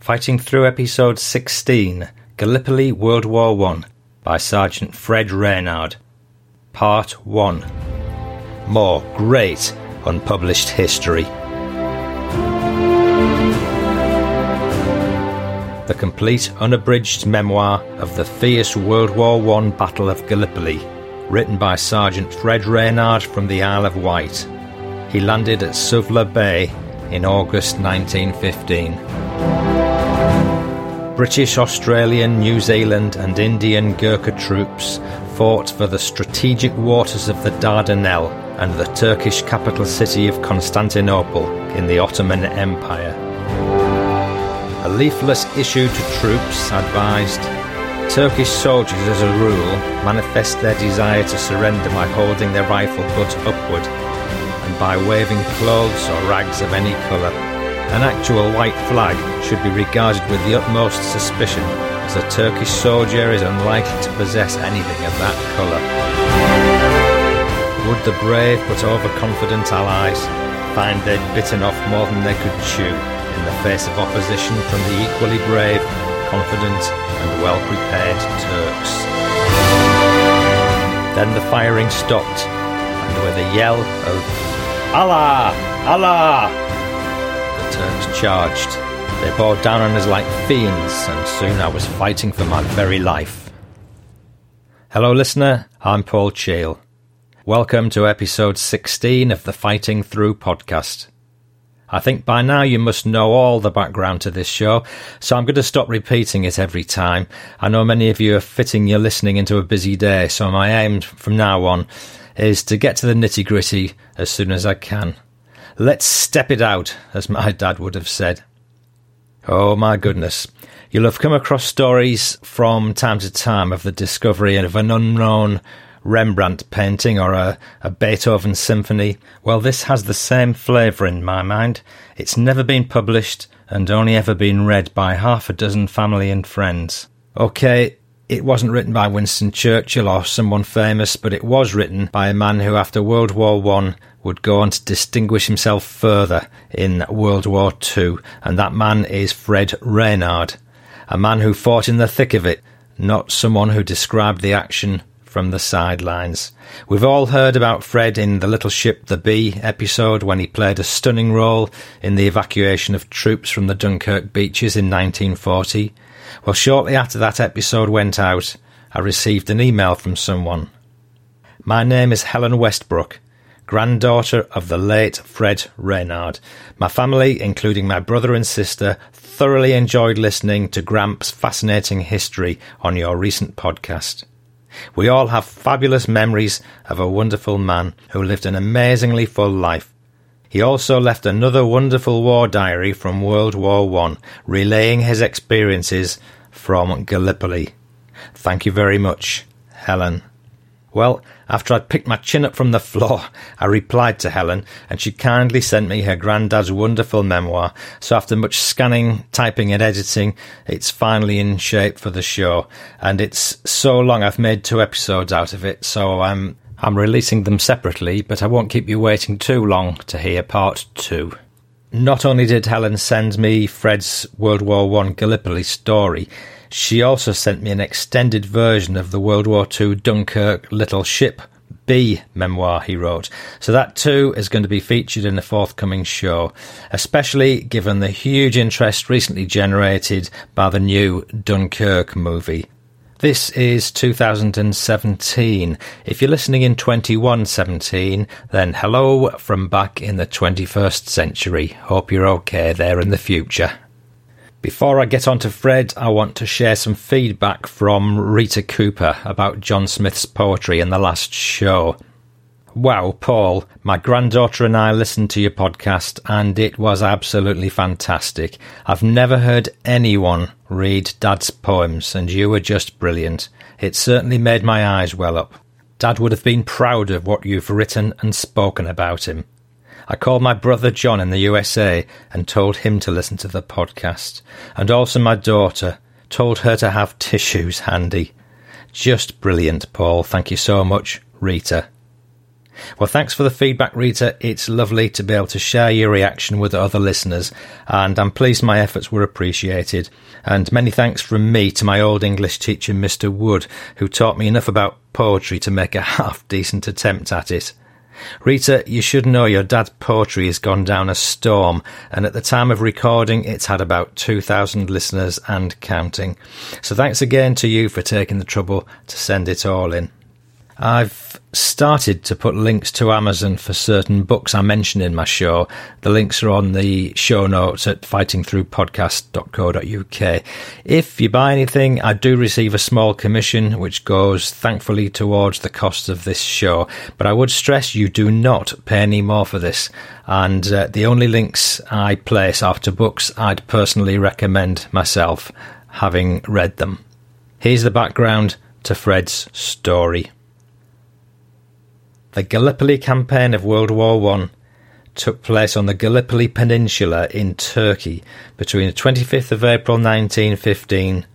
Fighting Through Episode 16 Gallipoli World War One by Sergeant Fred Reynard. Part 1 More great unpublished history. The complete unabridged memoir of the fierce World War One Battle of Gallipoli, written by Sergeant Fred Reynard from the Isle of Wight. He landed at Suvla Bay in August 1915. British, Australian, New Zealand, and Indian Gurkha troops fought for the strategic waters of the Dardanelles and the Turkish capital city of Constantinople in the Ottoman Empire. A leaflet issued to troops advised Turkish soldiers, as a rule, manifest their desire to surrender by holding their rifle butt upward and by waving clothes or rags of any colour. An actual white flag should be regarded with the utmost suspicion, as a Turkish soldier is unlikely to possess anything of that colour. Would the brave but overconfident Allies find they'd bitten off more than they could chew in the face of opposition from the equally brave, confident, and well prepared Turks? Then the firing stopped, and with a yell of Allah! Allah! Charged. They bore down on us like fiends, and soon I was fighting for my very life. Hello, listener. I'm Paul Cheall. Welcome to episode 16 of the Fighting Through podcast. I think by now you must know all the background to this show, so I'm going to stop repeating it every time. I know many of you are fitting your listening into a busy day, so my aim from now on is to get to the nitty gritty as soon as I can. Let's step it out, as my dad would have said. Oh my goodness. You'll have come across stories from time to time of the discovery of an unknown Rembrandt painting or a, a Beethoven symphony. Well, this has the same flavour in my mind. It's never been published and only ever been read by half a dozen family and friends. Okay, it wasn't written by Winston Churchill or someone famous, but it was written by a man who, after World War One, would go on to distinguish himself further in World War Two, and that man is Fred Reynard, a man who fought in the thick of it, not someone who described the action from the sidelines. We've all heard about Fred in the Little Ship the Bee episode when he played a stunning role in the evacuation of troops from the Dunkirk beaches in 1940. Well, shortly after that episode went out, I received an email from someone. My name is Helen Westbrook, granddaughter of the late Fred Reynard. My family, including my brother and sister, thoroughly enjoyed listening to Gramp's fascinating history on your recent podcast. We all have fabulous memories of a wonderful man who lived an amazingly full life he also left another wonderful war diary from World War One, relaying his experiences from Gallipoli. Thank you very much, Helen. Well, after I'd picked my chin up from the floor, I replied to Helen, and she kindly sent me her granddad's wonderful memoir. So after much scanning, typing, and editing, it's finally in shape for the show. And it's so long I've made two episodes out of it, so I'm I'm releasing them separately, but I won't keep you waiting too long to hear part two. Not only did Helen send me Fred's World War One Gallipoli story, she also sent me an extended version of the World War Two Dunkirk Little Ship B memoir he wrote. So that too is going to be featured in the forthcoming show, especially given the huge interest recently generated by the new Dunkirk movie. This is 2017. If you're listening in 2117, then hello from back in the 21st century. Hope you're okay there in the future. Before I get on to Fred, I want to share some feedback from Rita Cooper about John Smith's poetry in the last show. Wow, Paul, my granddaughter and I listened to your podcast and it was absolutely fantastic. I've never heard anyone read Dad's poems and you were just brilliant. It certainly made my eyes well up. Dad would have been proud of what you've written and spoken about him. I called my brother John in the USA and told him to listen to the podcast, and also my daughter, told her to have tissues handy. Just brilliant, Paul. Thank you so much, Rita. Well, thanks for the feedback, Rita. It's lovely to be able to share your reaction with other listeners, and I'm pleased my efforts were appreciated. And many thanks from me to my old English teacher, Mr. Wood, who taught me enough about poetry to make a half decent attempt at it. Rita, you should know your dad's poetry has gone down a storm, and at the time of recording, it's had about 2,000 listeners and counting. So thanks again to you for taking the trouble to send it all in. I've started to put links to Amazon for certain books I mention in my show. The links are on the show notes at fightingthroughpodcast.co.uk. If you buy anything, I do receive a small commission, which goes thankfully towards the cost of this show. But I would stress you do not pay any more for this. And uh, the only links I place after books I'd personally recommend myself, having read them. Here's the background to Fred's story. The Gallipoli campaign of World War One took place on the Gallipoli Peninsula in Turkey between the 25th of April 1915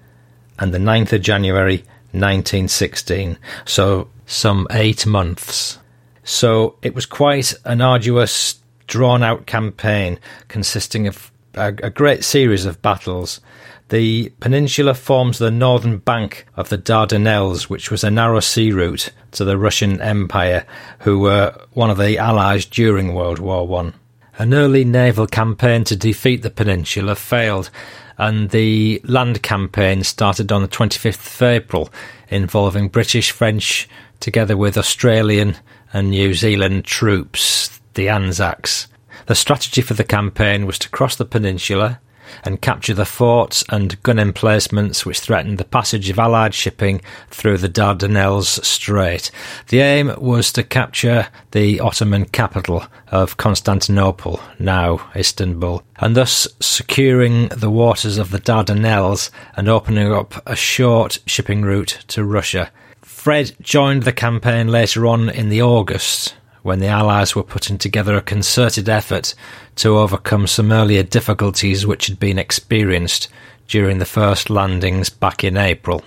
and the 9th of January 1916, so some eight months. So it was quite an arduous, drawn out campaign consisting of a, a great series of battles the peninsula forms the northern bank of the Dardanelles, which was a narrow sea route to the Russian Empire, who were one of the Allies during World War One. An early naval campaign to defeat the peninsula failed, and the land campaign started on the 25th of April, involving British, French, together with Australian and New Zealand troops, the Anzacs. The strategy for the campaign was to cross the peninsula, and capture the forts and gun emplacements which threatened the passage of Allied shipping through the Dardanelles Strait. The aim was to capture the Ottoman capital of Constantinople, now Istanbul, and thus securing the waters of the Dardanelles and opening up a short shipping route to Russia. Fred joined the campaign later on in the August when the Allies were putting together a concerted effort to overcome some earlier difficulties which had been experienced during the first landings back in April.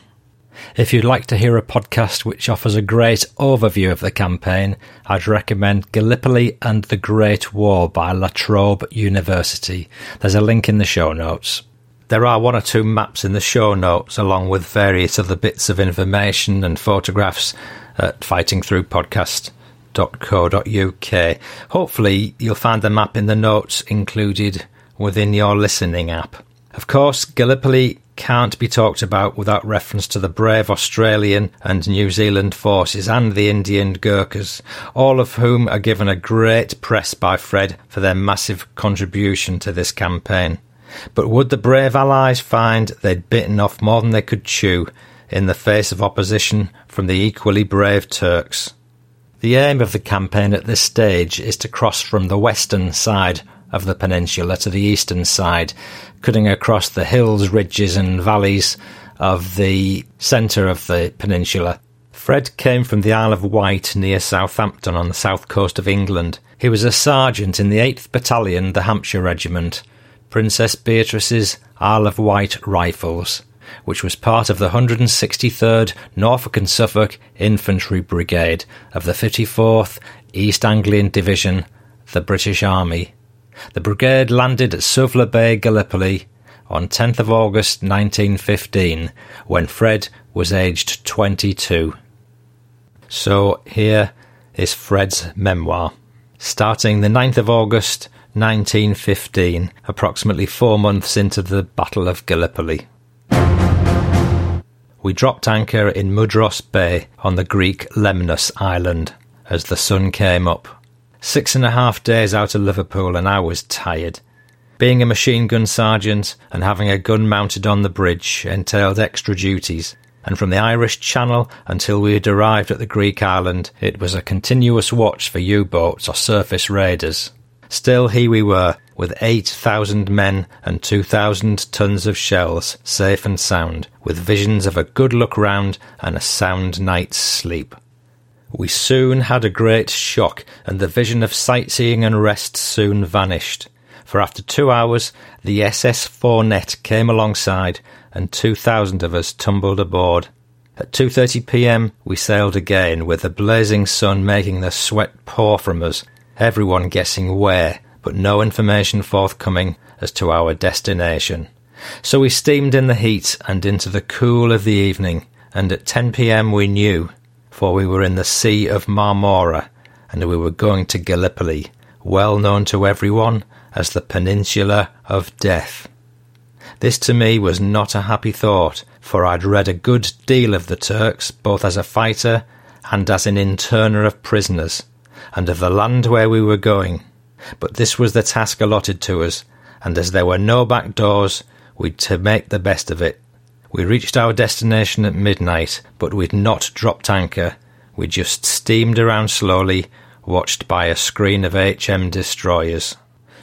If you'd like to hear a podcast which offers a great overview of the campaign, I'd recommend Gallipoli and the Great War by La Trobe University. There's a link in the show notes. There are one or two maps in the show notes, along with various other bits of information and photographs at Fighting Through Podcast www.uk. Hopefully, you'll find the map in the notes included within your listening app. Of course, Gallipoli can't be talked about without reference to the brave Australian and New Zealand forces and the Indian Gurkhas, all of whom are given a great press by Fred for their massive contribution to this campaign. But would the brave Allies find they'd bitten off more than they could chew in the face of opposition from the equally brave Turks? The aim of the campaign at this stage is to cross from the western side of the peninsula to the eastern side, cutting across the hills, ridges, and valleys of the centre of the peninsula. Fred came from the Isle of Wight near Southampton on the south coast of England. He was a sergeant in the 8th Battalion, the Hampshire Regiment, Princess Beatrice's Isle of Wight Rifles which was part of the 163rd Norfolk and Suffolk Infantry Brigade of the 54th East Anglian Division, the British Army. The brigade landed at Suvla Bay, Gallipoli, on 10th of August 1915, when Fred was aged 22. So here is Fred's memoir. Starting the 9th of August 1915, approximately four months into the Battle of Gallipoli we dropped anchor in Mudros Bay on the Greek Lemnos island as the sun came up. Six and a half days out of Liverpool, and I was tired. Being a machine gun sergeant and having a gun mounted on the bridge entailed extra duties, and from the Irish Channel until we had arrived at the Greek island, it was a continuous watch for U boats or surface raiders. Still, here we were, with 8,000 men and 2,000 tons of shells, safe and sound, with visions of a good look round and a sound night's sleep. We soon had a great shock, and the vision of sightseeing and rest soon vanished. For after two hours, the SS Fauvette came alongside, and 2,000 of us tumbled aboard. At 2:30 p.m. we sailed again with the blazing sun making the sweat pour from us, everyone guessing where, but no information forthcoming as to our destination. So we steamed in the heat and into the cool of the evening, and at 10 p.m. we knew, for we were in the Sea of Marmora, and we were going to Gallipoli, well known to everyone as the Peninsula of Death. This to me was not a happy thought, for I'd read a good deal of the Turks, both as a fighter and as an interner of prisoners, and of the land where we were going. But this was the task allotted to us, and as there were no back doors, we'd to make the best of it. We reached our destination at midnight, but we'd not dropped anchor. We just steamed around slowly, watched by a screen of HM destroyers.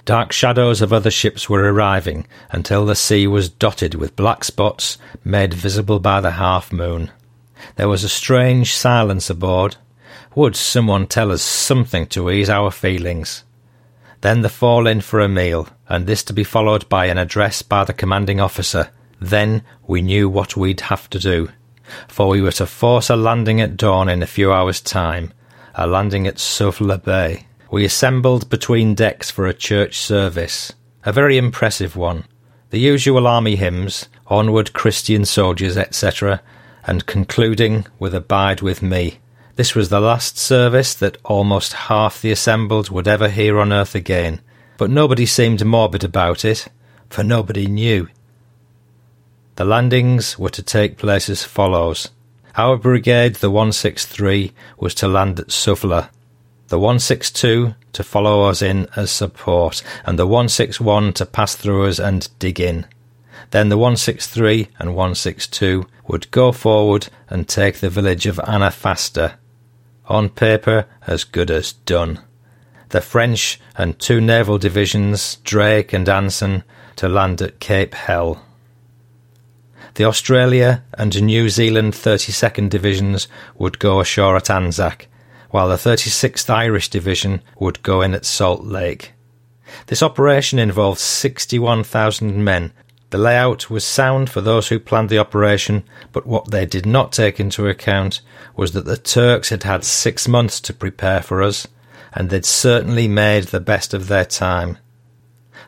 Dark shadows of other ships were arriving until the sea was dotted with black spots made visible by the half moon. There was a strange silence aboard. Would someone tell us something to ease our feelings? Then the fall in for a meal, and this to be followed by an address by the commanding officer. Then we knew what we'd have to do, for we were to force a landing at dawn in a few hours' time, a landing at Suvla Bay. We assembled between decks for a church service, a very impressive one. The usual army hymns, Onward Christian Soldiers, etc., and concluding with Abide with Me. This was the last service that almost half the assembled would ever hear on earth again, but nobody seemed morbid about it, for nobody knew. The landings were to take place as follows. Our brigade, the 163, was to land at Suvla, the 162 to follow us in as support, and the 161 to pass through us and dig in. Then the 163 and 162 would go forward and take the village of Anafarta, on paper as good as done. The French and two naval divisions, Drake and Anson, to land at Cape Hell. The Australia and New Zealand 32nd Divisions would go ashore at Anzac, while the 36th Irish Division would go in at Salt Lake. This operation involved 61,000 men. The layout was sound for those who planned the operation, but what they did not take into account was that the Turks had had six months to prepare for us, and they'd certainly made the best of their time.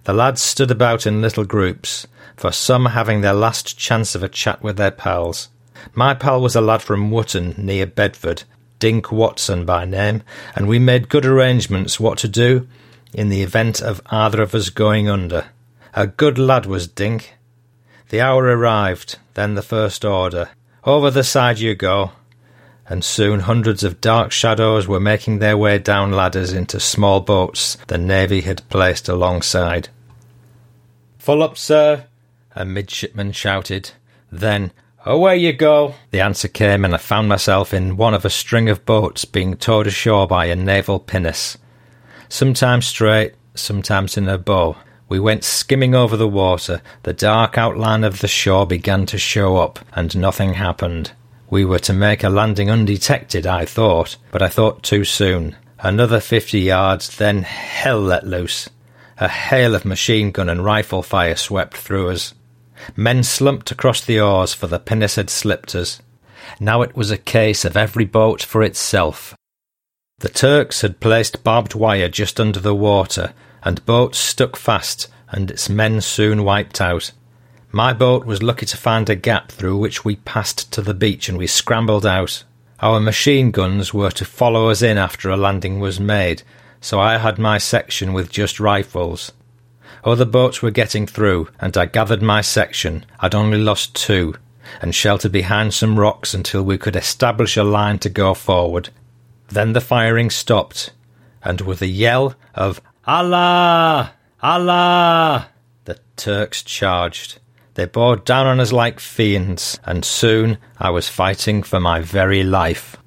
The lads stood about in little groups, for some having their last chance of a chat with their pals. My pal was a lad from Wootton, near Bedford, Dink Watson by name, and we made good arrangements what to do in the event of either of us going under. A good lad was Dink. The hour arrived, then the first order. Over the side you go and soon hundreds of dark shadows were making their way down ladders into small boats the Navy had placed alongside. Full up, sir, a midshipman shouted. Then, Away you go! The answer came, and I found myself in one of a string of boats being towed ashore by a naval pinnace. Sometimes straight, sometimes in a bow. We went skimming over the water. The dark outline of the shore began to show up, and nothing happened. We were to make a landing undetected, I thought, but I thought too soon. Another fifty yards, then hell let loose. A hail of machine gun and rifle fire swept through us. Men slumped across the oars, for the pinnace had slipped us. Now it was a case of every boat for itself. The Turks had placed barbed wire just under the water, and boats stuck fast, and its men soon wiped out. My boat was lucky to find a gap through which we passed to the beach and we scrambled out. Our machine guns were to follow us in after a landing was made, so I had my section with just rifles. Other boats were getting through, and I gathered my section. I'd only lost two, and sheltered behind some rocks until we could establish a line to go forward. Then the firing stopped, and with a yell of Allah! Allah! the Turks charged. They bore down on us like fiends, and soon I was fighting for my very life.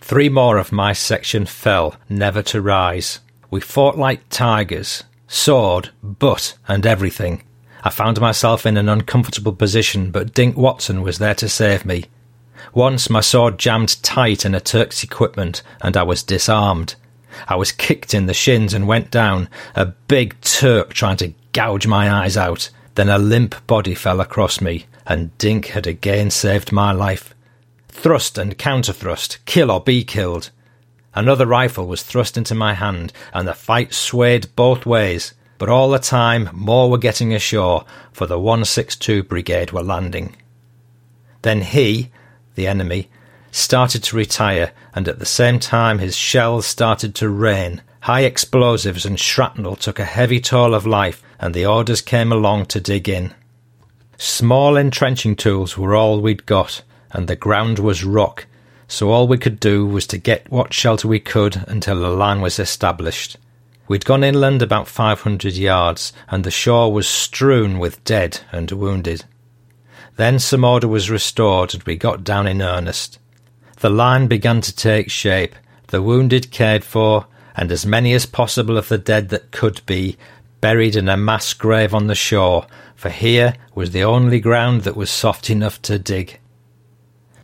Three more of my section fell, never to rise. We fought like tigers, sword, butt, and everything. I found myself in an uncomfortable position, but Dink Watson was there to save me. Once my sword jammed tight in a Turk's equipment, and I was disarmed. I was kicked in the shins and went down, a big Turk trying to gouge my eyes out. Then a limp body fell across me, and Dink had again saved my life. Thrust and counter thrust, kill or be killed. Another rifle was thrust into my hand, and the fight swayed both ways, but all the time more were getting ashore, for the 162 Brigade were landing. Then he, the enemy, started to retire, and at the same time his shells started to rain. High explosives and shrapnel took a heavy toll of life, and the orders came along to dig in. Small entrenching tools were all we'd got, and the ground was rock, so all we could do was to get what shelter we could until the line was established. We'd gone inland about 500 yards, and the shore was strewn with dead and wounded. Then some order was restored, and we got down in earnest. The line began to take shape, the wounded cared for, and as many as possible of the dead that could be buried in a mass grave on the shore, for here was the only ground that was soft enough to dig.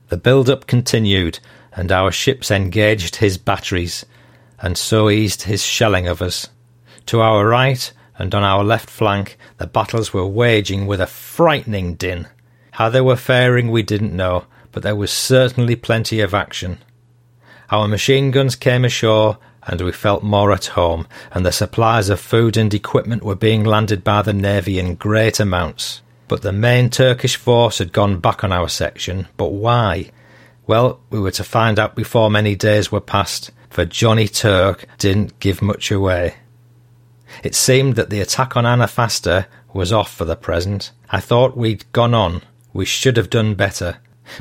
The build up continued, and our ships engaged his batteries, and so eased his shelling of us. To our right and on our left flank, the battles were waging with a frightening din. How they were faring we didn't know, but there was certainly plenty of action. Our machine guns came ashore, and we felt more at home, and the supplies of food and equipment were being landed by the Navy in great amounts. But the main Turkish force had gone back on our section. But why? Well, we were to find out before many days were past, for Johnny Turk didn't give much away. It seemed that the attack on Anafarta was off for the present. I thought we'd gone on. We should have done better.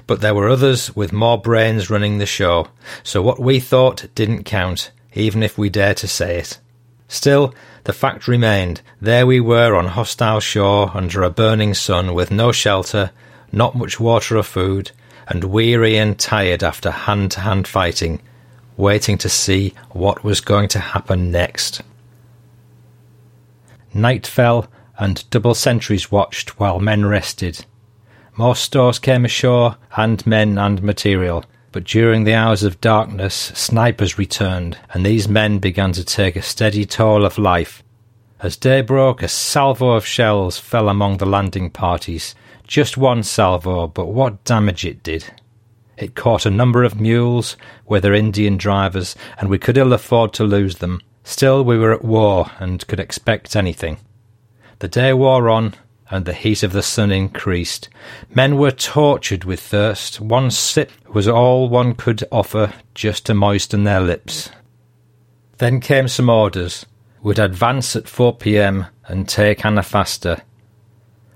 But there were others with more brains running the show, so what we thought didn't count, even if we dare to say it. Still, the fact remained there we were on hostile shore under a burning sun with no shelter, not much water or food, and weary and tired after hand to hand fighting, waiting to see what was going to happen next. Night fell, and double sentries watched while men rested. More stores came ashore, and men and material. But during the hours of darkness, snipers returned, and these men began to take a steady toll of life. As day broke, a salvo of shells fell among the landing parties. Just one salvo, but what damage it did. It caught a number of mules, whether Indian drivers, and we could ill afford to lose them. Still, we were at war and could expect anything. The day wore on, and the heat of the sun increased. Men were tortured with thirst. One sip was all one could offer just to moisten their lips. Then came some orders. We'd advance at 4 p.m. and take Anafarta.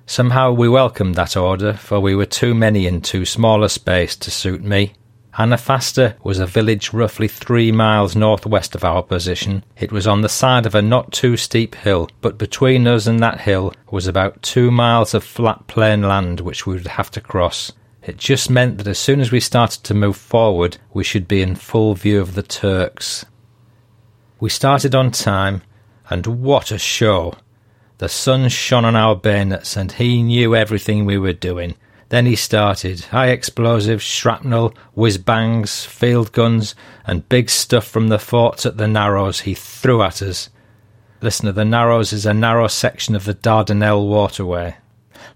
Somehow we welcomed that order, for we were too many in too small a space to suit me. Anafarta was a village roughly three miles northwest of our position. It was on the side of a not too steep hill, but between us and that hill was about two miles of flat plain land which we would have to cross. It just meant that as soon as we started to move forward, we should be in full view of the Turks. We started on time, and what a show! The sun shone on our bayonets, and he knew everything we were doing. Then he started high explosives, shrapnel, whiz bangs, field guns, and big stuff from the forts at the Narrows he threw at us. Listen, the Narrows is a narrow section of the Dardanelles waterway.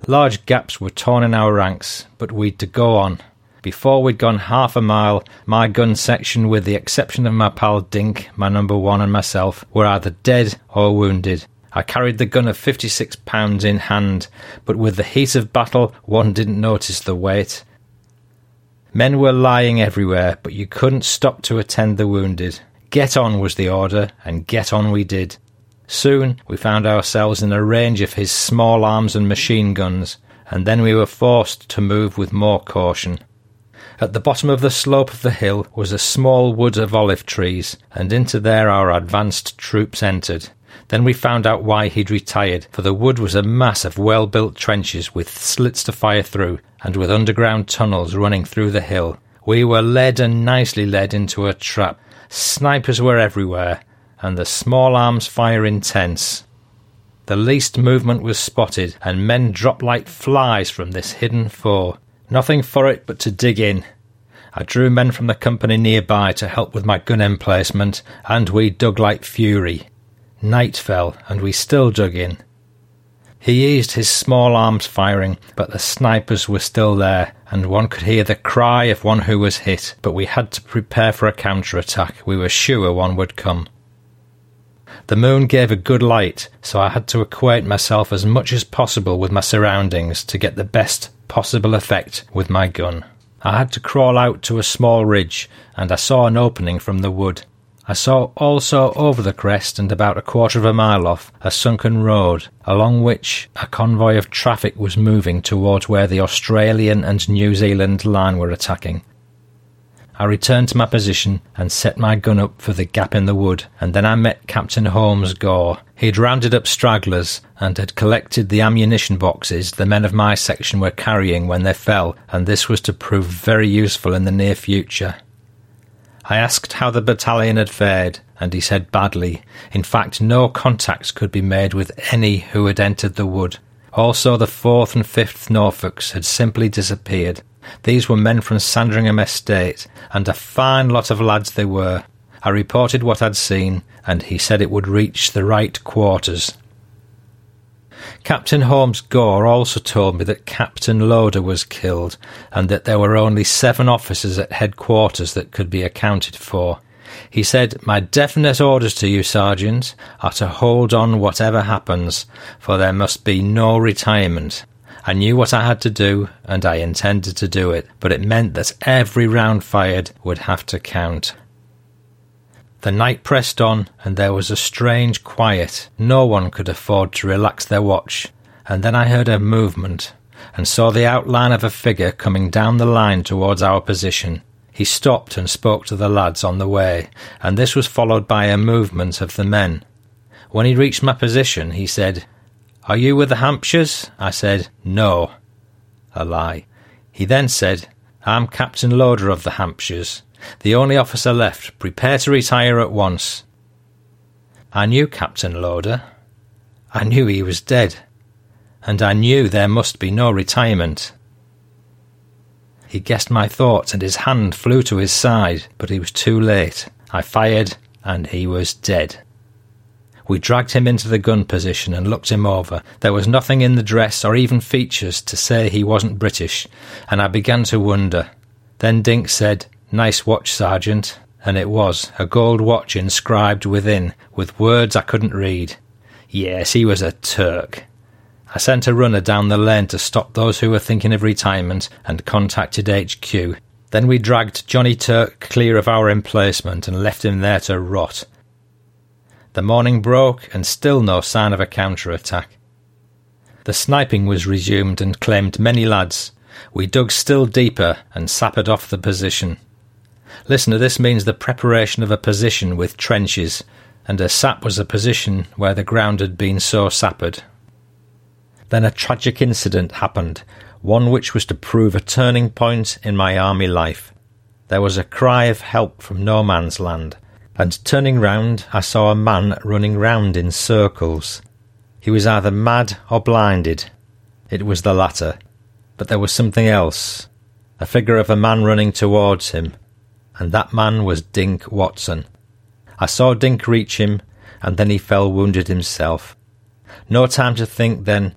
Large gaps were torn in our ranks, but we'd to go on. Before we'd gone half a mile, my gun section, with the exception of my pal Dink, my number one, and myself, were either dead or wounded. I carried the gun of 56 pounds in hand, but with the heat of battle, one didn't notice the weight. Men were lying everywhere, but you couldn't stop to attend the wounded. Get on was the order, and get on we did. Soon we found ourselves in a range of his small arms and machine guns, and then we were forced to move with more caution. At the bottom of the slope of the hill was a small wood of olive trees, and into there our advanced troops entered. Then we found out why he'd retired, for the wood was a mass of well built trenches with slits to fire through and with underground tunnels running through the hill. We were led and nicely led into a trap. Snipers were everywhere, and the small arms fire intense. The least movement was spotted, and men dropped like flies from this hidden foe. Nothing for it but to dig in. I drew men from the company nearby to help with my gun emplacement, and we dug like fury. Night fell, and we still dug in. He eased his small arms firing, but the snipers were still there, and one could hear the cry of one who was hit, but we had to prepare for a counter-attack. We were sure one would come. The moon gave a good light, so I had to acquaint myself as much as possible with my surroundings to get the best possible effect with my gun. I had to crawl out to a small ridge, and I saw an opening from the wood. I saw also over the crest and about a quarter of a mile off a sunken road, along which a convoy of traffic was moving towards where the Australian and New Zealand line were attacking. I returned to my position and set my gun up for the gap in the wood, and then I met Captain Holmes Gore. He'd rounded up stragglers and had collected the ammunition boxes the men of my section were carrying when they fell, and this was to prove very useful in the near future. I asked how the battalion had fared, and he said badly. In fact, no contacts could be made with any who had entered the wood. Also, the 4th and 5th Norfolks had simply disappeared. These were men from Sandringham Estate, and a fine lot of lads they were. I reported what I'd seen, and he said it would reach the right quarters. Captain Holmes Gore also told me that Captain Loader was killed and that there were only seven officers at headquarters that could be accounted for. He said, My definite orders to you, Sergeant, are to hold on whatever happens, for there must be no retirement. I knew what I had to do, and I intended to do it, but it meant that every round fired would have to count. The night pressed on, and there was a strange quiet. No one could afford to relax their watch. And then I heard a movement, and saw the outline of a figure coming down the line towards our position. He stopped and spoke to the lads on the way, and this was followed by a movement of the men. When he reached my position, he said, Are you with the Hampshires? I said, No. A lie. He then said, I'm Captain Loader of the Hampshires. The only officer left. Prepare to retire at once. I knew Captain Loader. I knew he was dead. And I knew there must be no retirement. He guessed my thoughts and his hand flew to his side, but he was too late. I fired and he was dead. We dragged him into the gun position and looked him over. There was nothing in the dress or even features to say he wasn't British, and I began to wonder. Then Dink said, Nice watch, Sergeant. And it was, a gold watch inscribed within, with words I couldn't read. Yes, he was a Turk. I sent a runner down the lane to stop those who were thinking of retirement and contacted HQ. Then we dragged Johnny Turk clear of our emplacement and left him there to rot. The morning broke and still no sign of a counter attack. The sniping was resumed and claimed many lads. We dug still deeper and sappered off the position. Listener, this means the preparation of a position with trenches, and a sap was a position where the ground had been so sappered. Then a tragic incident happened, one which was to prove a turning point in my army life. There was a cry of help from no man's land, and turning round, I saw a man running round in circles. He was either mad or blinded. It was the latter. But there was something else. A figure of a man running towards him, and that man was Dink Watson. I saw Dink reach him, and then he fell wounded himself. No time to think then,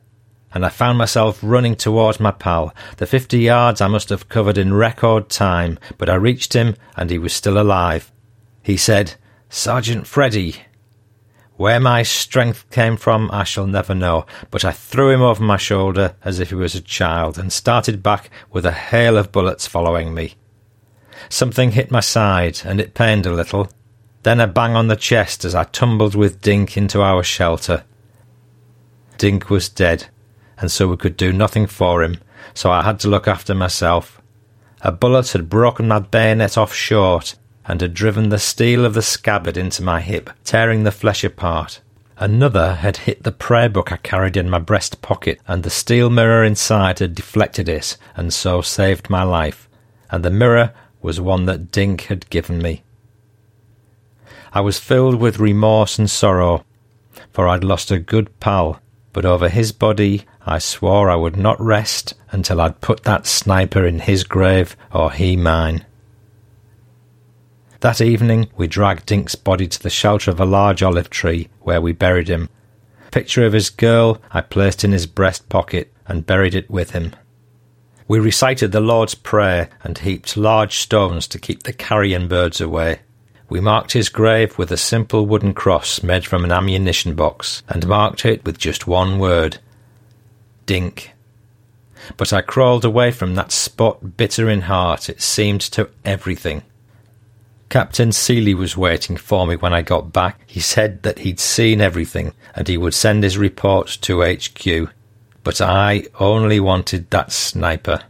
and I found myself running towards my pal. The fifty yards I must have covered in record time, but I reached him, and he was still alive. He said, Sergeant Freddy. Where my strength came from, I shall never know, but I threw him over my shoulder as if he was a child, and started back with a hail of bullets following me. Something hit my side, and it pained a little. Then a bang on the chest as I tumbled with Dink into our shelter. Dink was dead, and so we could do nothing for him, so I had to look after myself. A bullet had broken my bayonet off short, and had driven the steel of the scabbard into my hip, tearing the flesh apart. Another had hit the prayer book I carried in my breast pocket, and the steel mirror inside had deflected it, and so saved my life. And the mirror was one that Dink had given me. I was filled with remorse and sorrow, for I'd lost a good pal, but over his body I swore I would not rest until I'd put that sniper in his grave or he mine. That evening we dragged Dink's body to the shelter of a large olive tree, where we buried him. picture of his girl I placed in his breast pocket and buried it with him. We recited the Lord's Prayer and heaped large stones to keep the carrion birds away. We marked his grave with a simple wooden cross made from an ammunition box, and marked it with just one word Dink. But I crawled away from that spot bitter in heart, it seemed to everything. Captain Seeley was waiting for me when I got back. He said that he'd seen everything and he would send his report to HQ. But I only wanted that sniper.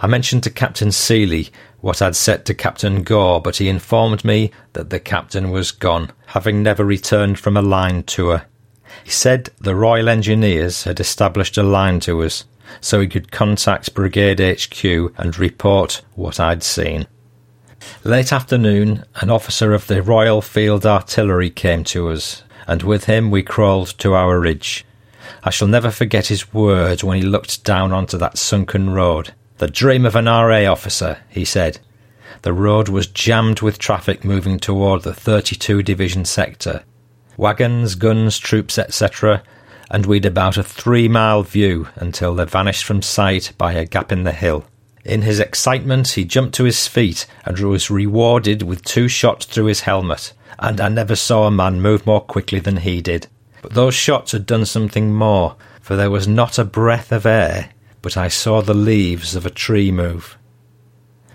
I mentioned to Captain Seeley what I'd said to Captain Gore, but he informed me that the captain was gone, having never returned from a line tour. He said the Royal Engineers had established a line to us, so he could contact Brigade HQ and report what I'd seen. Late afternoon, an officer of the Royal Field Artillery came to us, and with him we crawled to our ridge. I shall never forget his words when he looked down onto that sunken road. The dream of an RA officer, he said. The road was jammed with traffic moving toward the 32 Division sector. Wagons, guns, troops, etc., and we'd about a three mile view until they vanished from sight by a gap in the hill. In his excitement, he jumped to his feet and was rewarded with two shots through his helmet, and I never saw a man move more quickly than he did. But those shots had done something more, for there was not a breath of air but I saw the leaves of a tree move.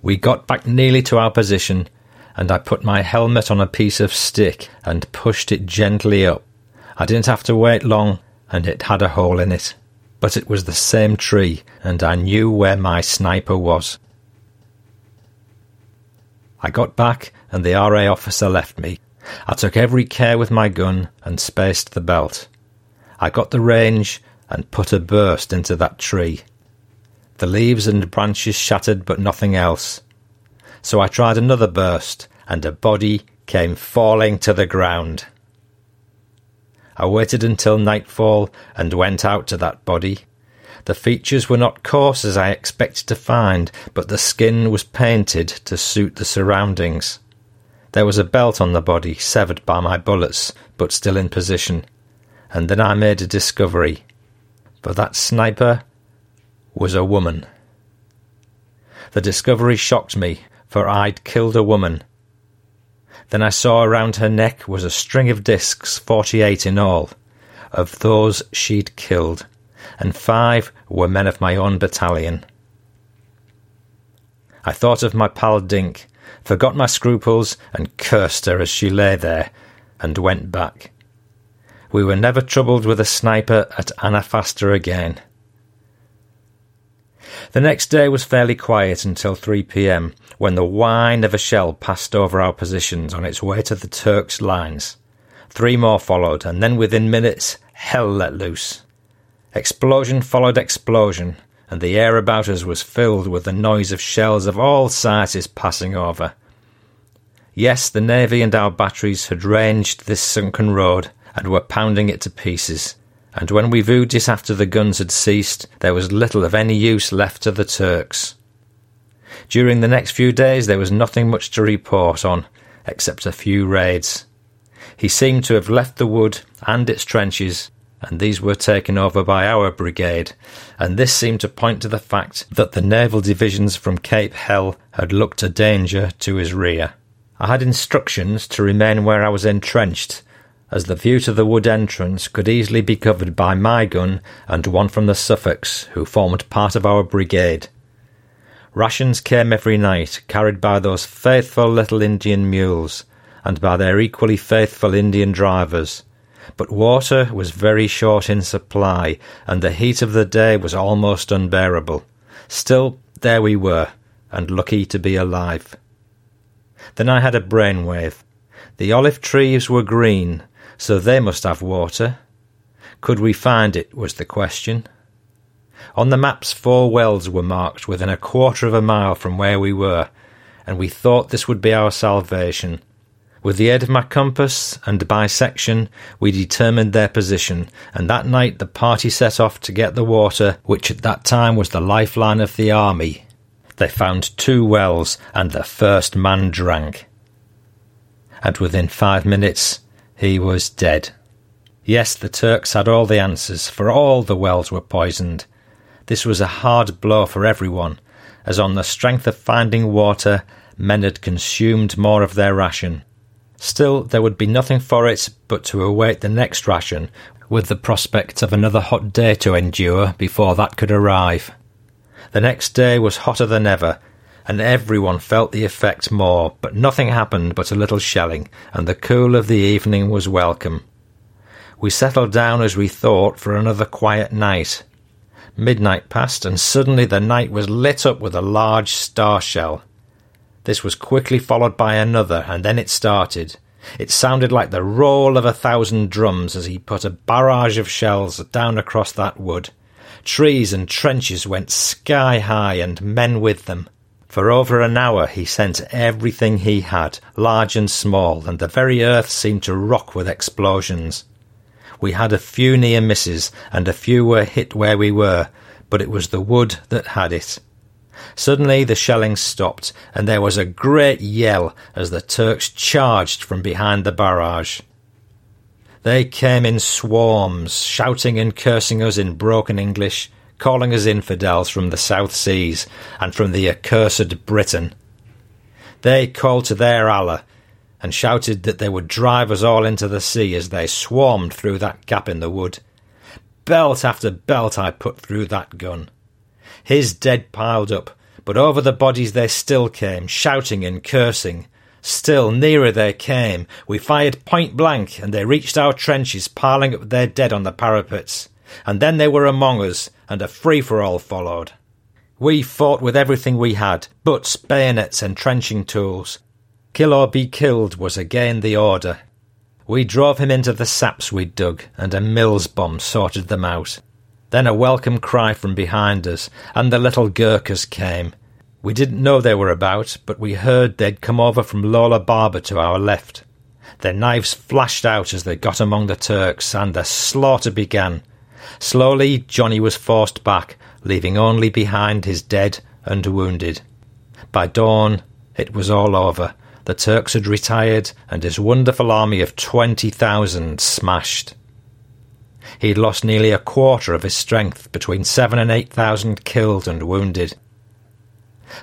We got back nearly to our position, and I put my helmet on a piece of stick and pushed it gently up. I didn't have to wait long, and it had a hole in it. But it was the same tree, and I knew where my sniper was. I got back, and the RA officer left me. I took every care with my gun and spaced the belt. I got the range and put a burst into that tree. The leaves and branches shattered, but nothing else. So I tried another burst, and a body came falling to the ground. I waited until nightfall and went out to that body. The features were not coarse as I expected to find, but the skin was painted to suit the surroundings. There was a belt on the body, severed by my bullets, but still in position. And then I made a discovery. For that sniper was a woman. The discovery shocked me, for I'd killed a woman. Then I saw around her neck was a string of discs, forty eight in all. Of those she'd killed, and five were men of my own battalion. I thought of my pal Dink, forgot my scruples, and cursed her as she lay there, and went back. We were never troubled with a sniper at Anafarta again. The next day was fairly quiet until 3 pm, when the whine of a shell passed over our positions on its way to the Turks' lines. Three more followed, and then within minutes, hell let loose. Explosion followed explosion, and the air about us was filled with the noise of shells of all sizes passing over. Yes, the Navy and our batteries had ranged this sunken road and were pounding it to pieces, and when we viewed it after the guns had ceased, there was little of any use left to the Turks. During the next few days, there was nothing much to report on, except a few raids. He seemed to have left the wood and its trenches, and these were taken over by our brigade, and this seemed to point to the fact that the naval divisions from Cape Hell had looked a danger to his rear. I had instructions to remain where I was entrenched as the view to the wood entrance could easily be covered by my gun and one from the Suffolks, who formed part of our brigade. Rations came every night, carried by those faithful little Indian mules, and by their equally faithful Indian drivers. But water was very short in supply, and the heat of the day was almost unbearable. Still, there we were, and lucky to be alive. Then I had a brainwave. The olive trees were green, so they must have water. Could we find it, was the question. On the maps, four wells were marked within a quarter of a mile from where we were, and we thought this would be our salvation. With the aid of my compass and bisection, we determined their position, and that night the party set off to get the water, which at that time was the lifeline of the army. They found two wells, and the first man drank. And within five minutes, he was dead. Yes, the Turks had all the answers, for all the wells were poisoned. This was a hard blow for everyone, as on the strength of finding water, men had consumed more of their ration. Still, there would be nothing for it but to await the next ration, with the prospect of another hot day to endure before that could arrive. The next day was hotter than ever, and everyone felt the effect more, but nothing happened but a little shelling, and the cool of the evening was welcome. We settled down as we thought for another quiet night. Midnight passed, and suddenly the night was lit up with a large star shell. This was quickly followed by another, and then it started. It sounded like the roll of a thousand drums as he put a barrage of shells down across that wood. Trees and trenches went sky high, and men with them. For over an hour he sent everything he had, large and small, and the very earth seemed to rock with explosions. We had a few near misses, and a few were hit where we were, but it was the wood that had it. Suddenly the shelling stopped, and there was a great yell as the Turks charged from behind the barrage. They came in swarms, shouting and cursing us in broken English, calling us infidels from the South Seas and from the accursed Britain. They called to their Allah, and shouted that they would drive us all into the sea as they swarmed through that gap in the wood. Belt after belt I put through that gun. His dead piled up, but over the bodies they still came, shouting and cursing. Still nearer they came. We fired point blank, and they reached our trenches, piling up their dead on the parapets. And then they were among us, and a free for all followed. We fought with everything we had butts, bayonets, and trenching tools. Kill or be killed was again the order. We drove him into the saps we'd dug, and a Mills bomb sorted them out. Then a welcome cry from behind us, and the little Gurkhas came. We didn't know they were about, but we heard they'd come over from Lola Baba to our left. Their knives flashed out as they got among the Turks, and the slaughter began. Slowly, Johnny was forced back, leaving only behind his dead and wounded. By dawn, it was all over, the Turks had retired, and his wonderful army of 20,000 smashed. He'd lost nearly a quarter of his strength, between seven and eight thousand killed and wounded.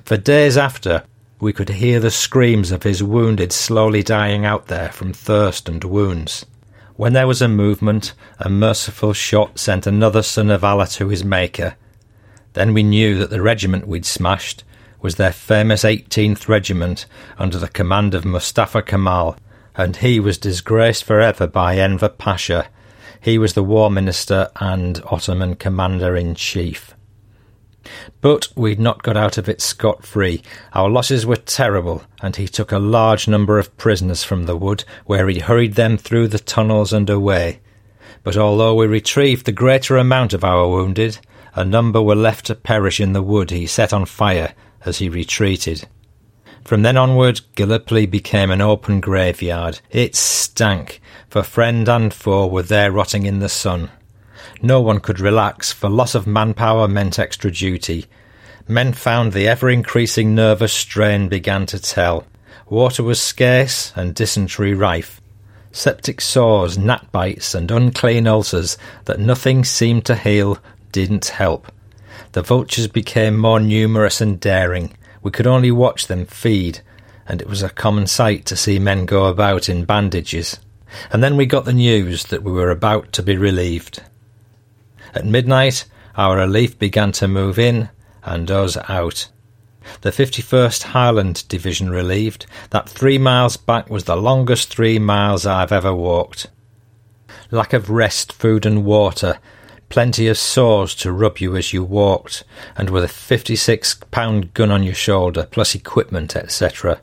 For days after, we could hear the screams of his wounded slowly dying out there from thirst and wounds. When there was a movement, a merciful shot sent another son of Allah to his Maker. Then we knew that the regiment we'd smashed was their famous 18th Regiment under the command of Mustafa Kemal, and he was disgraced forever by Enver Pasha. He was the War Minister and Ottoman Commander in Chief. But we'd not got out of it scot free. Our losses were terrible, and he took a large number of prisoners from the wood, where he hurried them through the tunnels and away. But although we retrieved the greater amount of our wounded, a number were left to perish in the wood he set on fire as he retreated. From then onward, Gallipoli became an open graveyard. It stank, for friend and foe were there rotting in the sun. No one could relax, for loss of manpower meant extra duty. Men found the ever increasing nervous strain began to tell. Water was scarce and dysentery rife. Septic sores, gnat bites, and unclean ulcers that nothing seemed to heal didn't help. The vultures became more numerous and daring. We could only watch them feed, and it was a common sight to see men go about in bandages. And then we got the news that we were about to be relieved. At midnight, our relief began to move in and us out. The 51st Highland Division relieved. That three miles back was the longest three miles I've ever walked. Lack of rest, food, and water plenty of sores to rub you as you walked, and with a 56 pound gun on your shoulder, plus equipment, etc.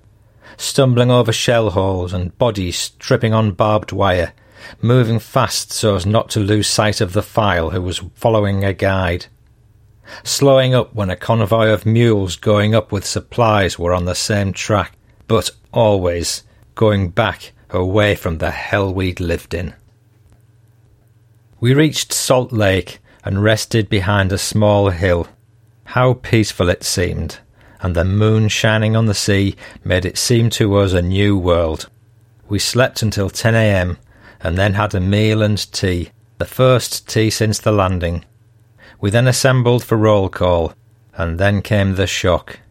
Stumbling over shell holes and bodies tripping on barbed wire, moving fast so as not to lose sight of the file who was following a guide. Slowing up when a convoy of mules going up with supplies were on the same track, but always going back away from the hell we'd lived in. We reached Salt Lake and rested behind a small hill. How peaceful it seemed, and the moon shining on the sea made it seem to us a new world. We slept until 10 a.m., and then had a meal and tea, the first tea since the landing. We then assembled for roll call, and then came the shock.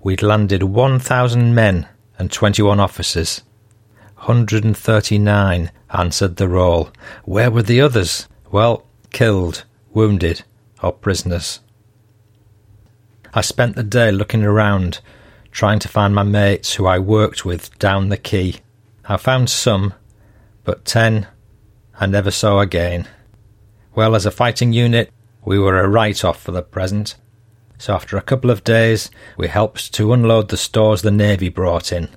We'd landed 1,000 men and 21 officers. 139 answered the roll. Where were the others? Well, killed, wounded, or prisoners. I spent the day looking around, trying to find my mates who I worked with down the quay. I found some, but ten I never saw again. Well, as a fighting unit, we were a write off for the present. So after a couple of days, we helped to unload the stores the Navy brought in.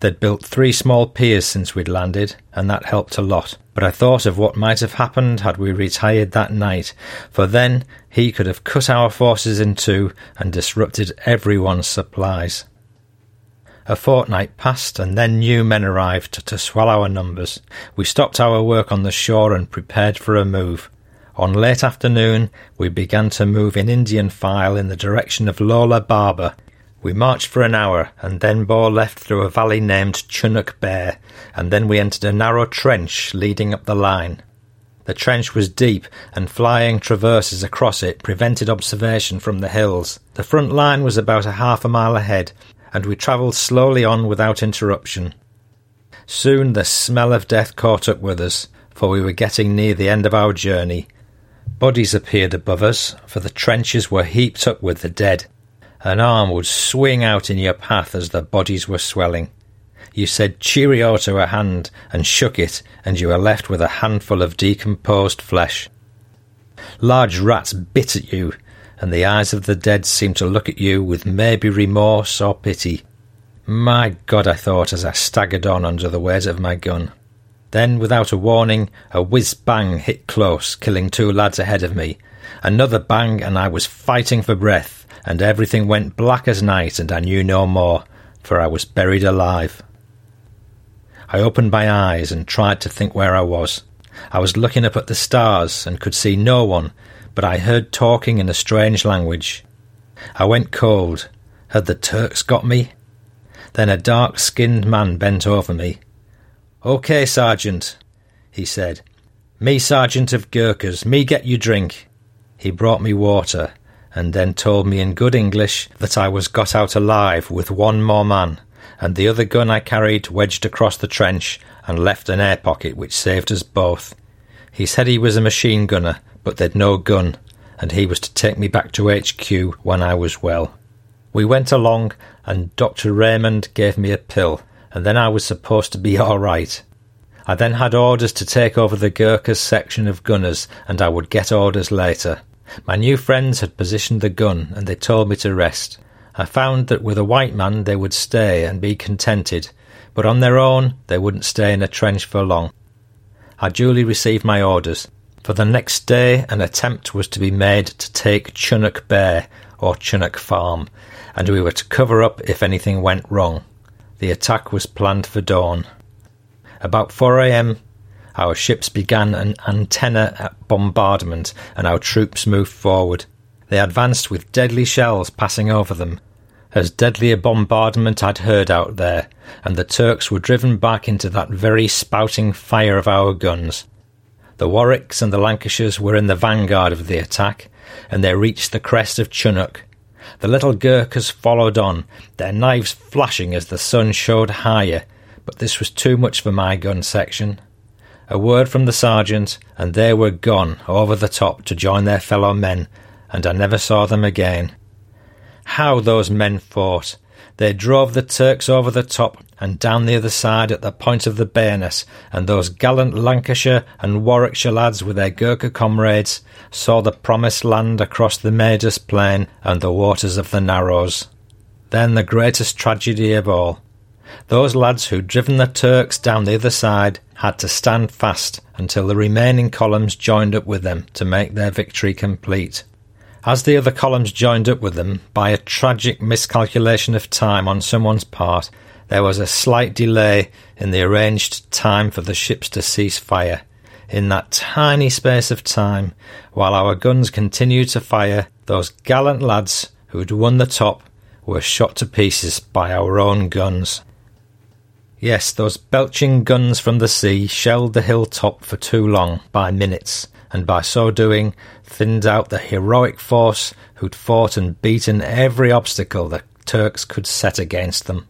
They'd built three small piers since we'd landed, and that helped a lot. But I thought of what might have happened had we retired that night, for then he could have cut our forces in two and disrupted everyone's supplies. A fortnight passed, and then new men arrived to swell our numbers. We stopped our work on the shore and prepared for a move. On late afternoon, we began to move in Indian file in the direction of Lola Baba, we marched for an hour and then bore left through a valley named Chunuk Bair, and then we entered a narrow trench leading up the line. The trench was deep, and flying traverses across it prevented observation from the hills. The front line was about a half a mile ahead, and we travelled slowly on without interruption. Soon the smell of death caught up with us, for we were getting near the end of our journey. Bodies appeared above us, for the trenches were heaped up with the dead. An arm would swing out in your path as the bodies were swelling. You said cheerio to a hand and shook it, and you were left with a handful of decomposed flesh. Large rats bit at you, and the eyes of the dead seemed to look at you with maybe remorse or pity. My God, I thought as I staggered on under the weight of my gun. Then, without a warning, a whiz bang hit close, killing two lads ahead of me. Another bang, and I was fighting for breath and everything went black as night, and I knew no more, for I was buried alive. I opened my eyes and tried to think where I was. I was looking up at the stars and could see no one, but I heard talking in a strange language. I went cold. Had the Turks got me? Then a dark skinned man bent over me. OK, Sergeant, he said. Me Sergeant of Gurkhas, me get you drink. He brought me water, and then told me in good English that I was got out alive with one more man, and the other gun I carried wedged across the trench and left an air pocket which saved us both. He said he was a machine gunner, but they'd no gun, and he was to take me back to HQ when I was well. We went along, and Dr. Raymond gave me a pill, and then I was supposed to be all right. I then had orders to take over the Gurkhas section of gunners, and I would get orders later. My new friends had positioned the gun, and they told me to rest. I found that with a white man they would stay and be contented, but on their own they wouldn't stay in a trench for long. I duly received my orders. For the next day an attempt was to be made to take Chunuk Bair, or Chunuk Farm, and we were to cover up if anything went wrong. The attack was planned for dawn. About 4 a.m., our ships began an antenna bombardment and our troops moved forward. They advanced with deadly shells passing over them. As deadly a bombardment I'd heard out there, and the Turks were driven back into that very spouting fire of our guns. The Warwicks and the Lancashires were in the vanguard of the attack, and they reached the crest of Chunuk. The little Gurkhas followed on, their knives flashing as the sun showed higher, but this was too much for my gun section a word from the sergeant, and they were gone over the top to join their fellow men, and I never saw them again. How those men fought! They drove the Turks over the top and down the other side at the point of the bayonet, and those gallant Lancashire and Warwickshire lads with their Gurkha comrades saw the promised land across the Maidos plain and the waters of the Narrows. Then the greatest tragedy of all. Those lads who'd driven the Turks down the other side had to stand fast until the remaining columns joined up with them to make their victory complete. As the other columns joined up with them, by a tragic miscalculation of time on someone's part, there was a slight delay in the arranged time for the ships to cease fire. In that tiny space of time, while our guns continued to fire, those gallant lads who'd won the top were shot to pieces by our own guns. Yes, those belching guns from the sea shelled the hilltop for too long, by minutes, and by so doing thinned out the heroic force who'd fought and beaten every obstacle the Turks could set against them.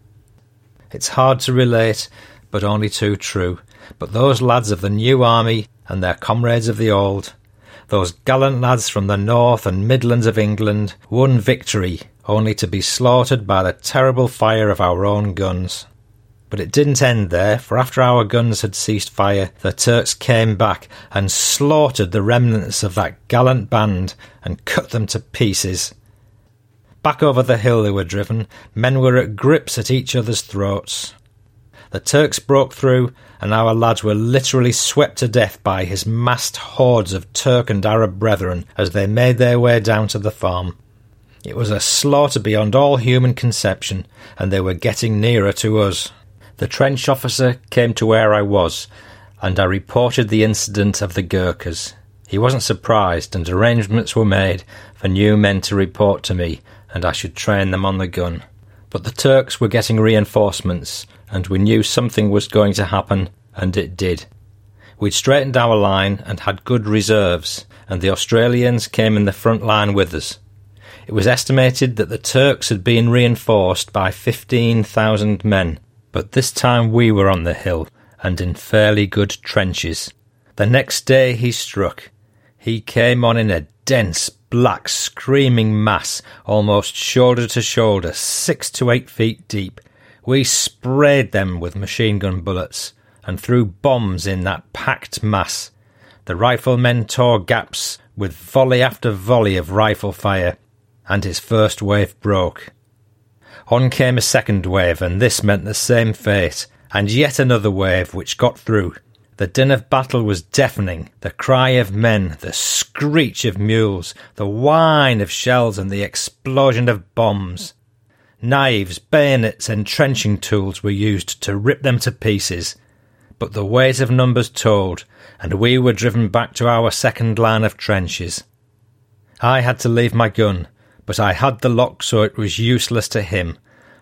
It's hard to relate, but only too true. But those lads of the new army and their comrades of the old, those gallant lads from the north and midlands of England, won victory only to be slaughtered by the terrible fire of our own guns. But it didn't end there, for after our guns had ceased fire, the Turks came back and slaughtered the remnants of that gallant band and cut them to pieces. Back over the hill they were driven, men were at grips at each other's throats. The Turks broke through, and our lads were literally swept to death by his massed hordes of Turk and Arab brethren as they made their way down to the farm. It was a slaughter beyond all human conception, and they were getting nearer to us. The trench officer came to where I was, and I reported the incident of the Gurkhas. He wasn't surprised, and arrangements were made for new men to report to me, and I should train them on the gun. But the Turks were getting reinforcements, and we knew something was going to happen, and it did. We'd straightened our line and had good reserves, and the Australians came in the front line with us. It was estimated that the Turks had been reinforced by 15,000 men, but this time we were on the hill and in fairly good trenches. The next day he struck. He came on in a dense, black, screaming mass, almost shoulder to shoulder, six to eight feet deep. We sprayed them with machine gun bullets and threw bombs in that packed mass. The riflemen tore gaps with volley after volley of rifle fire, and his first wave broke. On came a second wave, and this meant the same fate, and yet another wave which got through. The din of battle was deafening, the cry of men, the screech of mules, the whine of shells, and the explosion of bombs. Knives, bayonets, and trenching tools were used to rip them to pieces. But the weight of numbers told, and we were driven back to our second line of trenches. I had to leave my gun, but I had the lock so it was useless to him.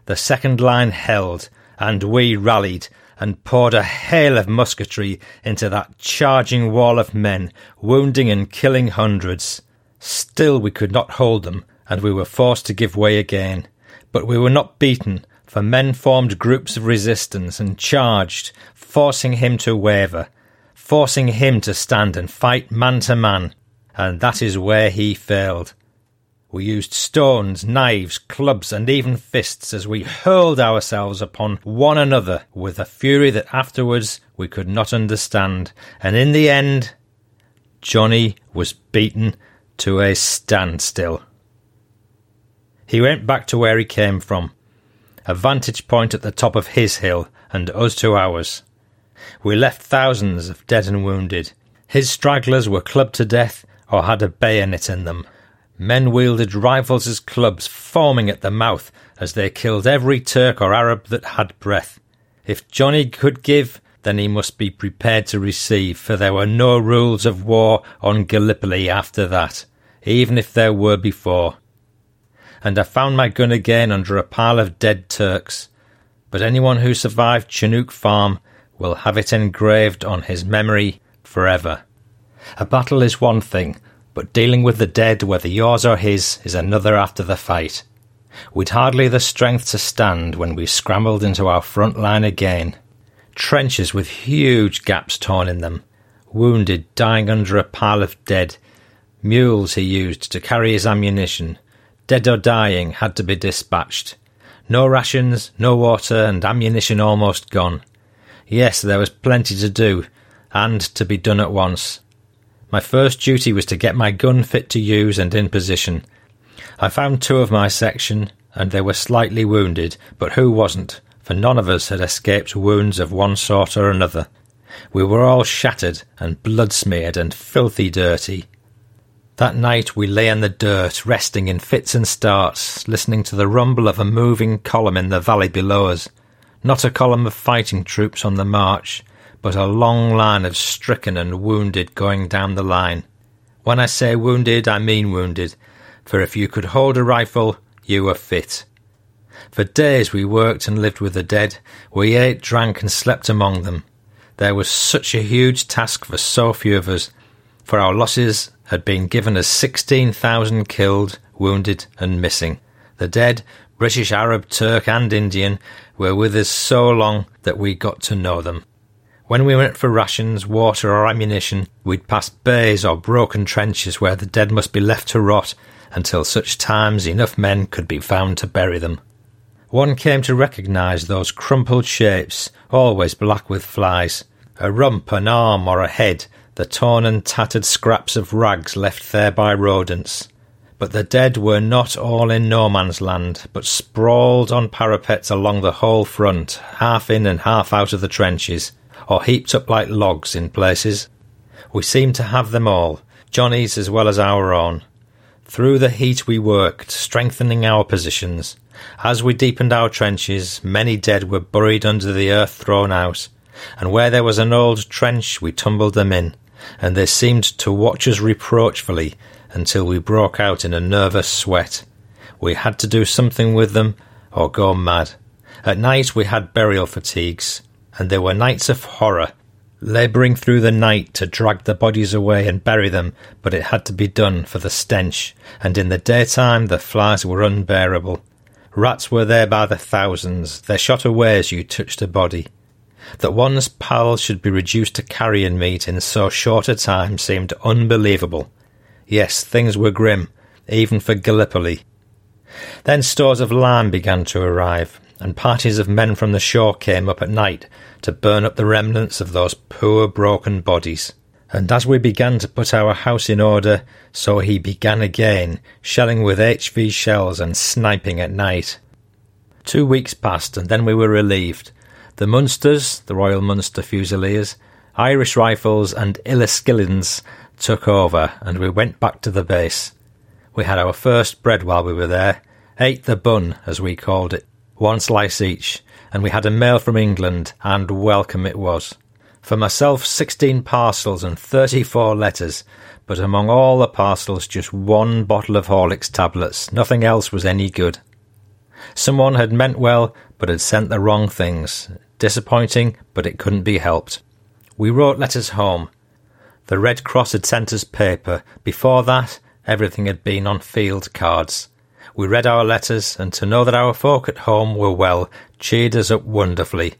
The second line held, and we rallied and poured a hail of musketry into that charging wall of men, wounding and killing hundreds. Still we could not hold them, and we were forced to give way again. But we were not beaten, for men formed groups of resistance and charged, forcing him to waver, forcing him to stand and fight man to man, and that is where he failed. We used stones, knives, clubs, and even fists as we hurled ourselves upon one another with a fury that afterwards we could not understand. And in the end, Johnny was beaten to a standstill. He went back to where he came from, a vantage point at the top of his hill, and us to ours. We left thousands of dead and wounded. His stragglers were clubbed to death or had a bayonet in them. Men wielded rifles as clubs, foaming at the mouth as they killed every Turk or Arab that had breath. If Johnny could give, then he must be prepared to receive, for there were no rules of war on Gallipoli after that, even if there were before. And I found my gun again under a pile of dead Turks, but anyone who survived Chunuk Farm will have it engraved on his memory forever. A battle is one thing, but dealing with the dead, whether yours or his, is another after the fight. We'd hardly the strength to stand when we scrambled into our front line again. Trenches with huge gaps torn in them, wounded dying under a pile of dead, mules he used to carry his ammunition, dead or dying, had to be dispatched. No rations, no water, and ammunition almost gone. Yes, there was plenty to do, and to be done at once. My first duty was to get my gun fit to use and in position. I found two of my section, and they were slightly wounded, but who wasn't? For none of us had escaped wounds of one sort or another. We were all shattered and blood smeared and filthy dirty. That night we lay in the dirt, resting in fits and starts, listening to the rumble of a moving column in the valley below us. Not a column of fighting troops on the march, but a long line of stricken and wounded going down the line. When I say wounded, I mean wounded, for if you could hold a rifle, you were fit. For days we worked and lived with the dead. We ate, drank, and slept among them. There was such a huge task for so few of us, for our losses had been given as 16,000 killed, wounded, and missing. The dead, British, Arab, Turk, and Indian, were with us so long that we got to know them. When we went for rations, water, or ammunition, we'd pass bays or broken trenches where the dead must be left to rot until such times enough men could be found to bury them. One came to recognise those crumpled shapes, always black with flies, a rump, an arm, or a head, the torn and tattered scraps of rags left there by rodents. But the dead were not all in no man's land, but sprawled on parapets along the whole front, half in and half out of the trenches, or heaped up like logs in places. We seemed to have them all, Johnny's as well as our own. Through the heat we worked, strengthening our positions. As we deepened our trenches, many dead were buried under the earth thrown out, and where there was an old trench we tumbled them in, and they seemed to watch us reproachfully until we broke out in a nervous sweat. We had to do something with them or go mad. At night we had burial fatigues, and there were nights of horror, labouring through the night to drag the bodies away and bury them, but it had to be done for the stench, and in the daytime the flies were unbearable. Rats were there by the thousands, they shot away as you touched a body. That one's pals should be reduced to carrion meat in so short a time seemed unbelievable. Yes, things were grim, even for Gallipoli. Then stores of lime began to arrive, and parties of men from the shore came up at night to burn up the remnants of those poor broken bodies. And as we began to put our house in order, so he began again, shelling with HV shells and sniping at night. Two weeks passed, and then we were relieved. The Munsters, the Royal Munster Fusiliers, Irish Rifles, and Inniskillings took over, and we went back to the base. We had our first bread while we were there, ate the bun, as we called it, one slice each, and we had a mail from England, and welcome it was. For myself, sixteen parcels and thirty-four letters, but among all the parcels, just one bottle of Horlicks tablets. Nothing else was any good. Someone had meant well, but had sent the wrong things. Disappointing, but it couldn't be helped. We wrote letters home, the Red Cross had sent us paper. Before that, everything had been on field cards. We read our letters, and to know that our folk at home were well cheered us up wonderfully.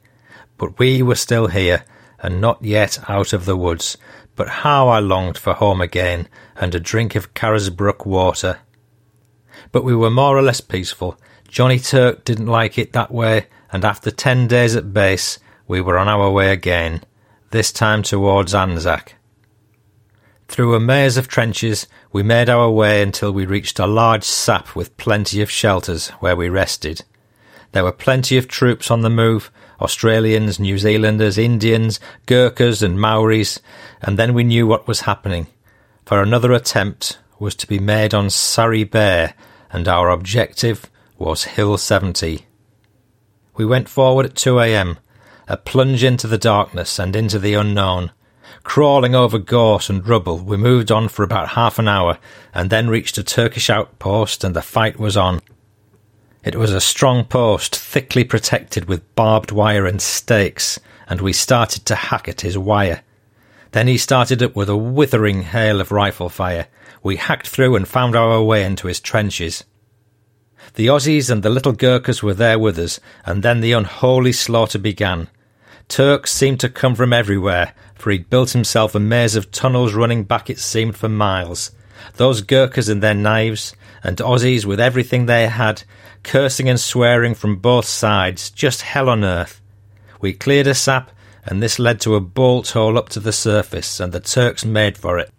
But we were still here, and not yet out of the woods. But how I longed for home again, and a drink of Carisbrooke water. But we were more or less peaceful. Johnny Turk didn't like it that way, and after ten days at base, we were on our way again, this time towards Anzac. Through a maze of trenches, we made our way until we reached a large sap with plenty of shelters where we rested. There were plenty of troops on the move Australians, New Zealanders, Indians, Gurkhas, and Maoris, and then we knew what was happening. For another attempt was to be made on Sari Bair, and our objective was Hill 70. We went forward at 2 a.m., a plunge into the darkness and into the unknown. Crawling over gorse and rubble, we moved on for about half an hour and then reached a Turkish outpost and the fight was on. It was a strong post, thickly protected with barbed wire and stakes, and we started to hack at his wire. Then he started up with a withering hail of rifle fire. We hacked through and found our way into his trenches. The Aussies and the little Gurkhas were there with us, and then the unholy slaughter began. Turks seemed to come from everywhere, for he'd built himself a maze of tunnels running back, it seemed, for miles. Those Gurkhas and their knives, and Aussies with everything they had, cursing and swearing from both sides, just hell on earth. We cleared a sap, and this led to a bolt hole up to the surface, and the Turks made for it.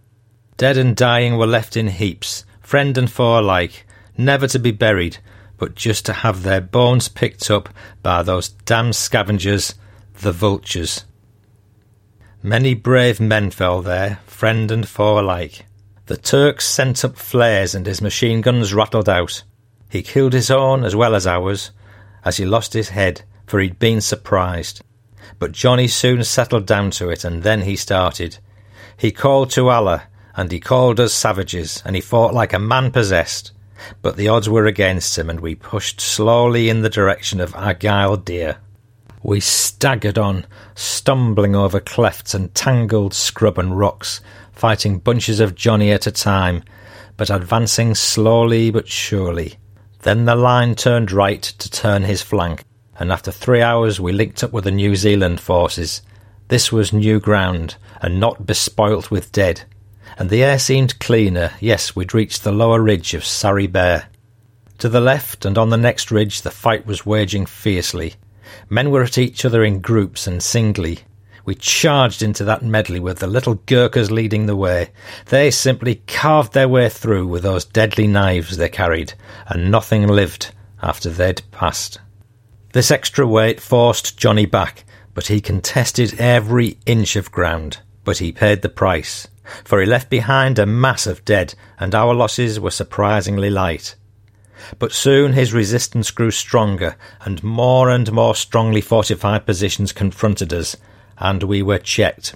Dead and dying were left in heaps, friend and foe alike, never to be buried, but just to have their bones picked up by those damned scavengers, the vultures. Many brave men fell there, friend and foe alike. The Turks sent up flares and his machine guns rattled out. He killed his own as well as ours, as he lost his head, for he'd been surprised. But Johnny soon settled down to it, and then he started. He called to Allah, and he called us savages, and he fought like a man possessed. but the odds were against him, and we pushed slowly in the direction of Aghyl Dere. We staggered on, stumbling over clefts and tangled scrub and rocks, fighting bunches of Johnny at a time, but advancing slowly but surely. Then the line turned right to turn his flank, and after three hours we linked up with the New Zealand forces. This was new ground, and not bespoilt with dead, and the air seemed cleaner. Yes, we'd reached the lower ridge of Sari Bair. To the left and on the next ridge the fight was waging fiercely. Men were at each other in groups and singly. We charged into that medley with the little Gurkhas leading the way. They simply carved their way through with those deadly knives they carried, and nothing lived after they'd passed. This extra weight forced Johnny back, but he contested every inch of ground. But he paid the price, for he left behind a mass of dead, and our losses were surprisingly light. But soon his resistance grew stronger, and more and more strongly fortified positions confronted us, and we were checked.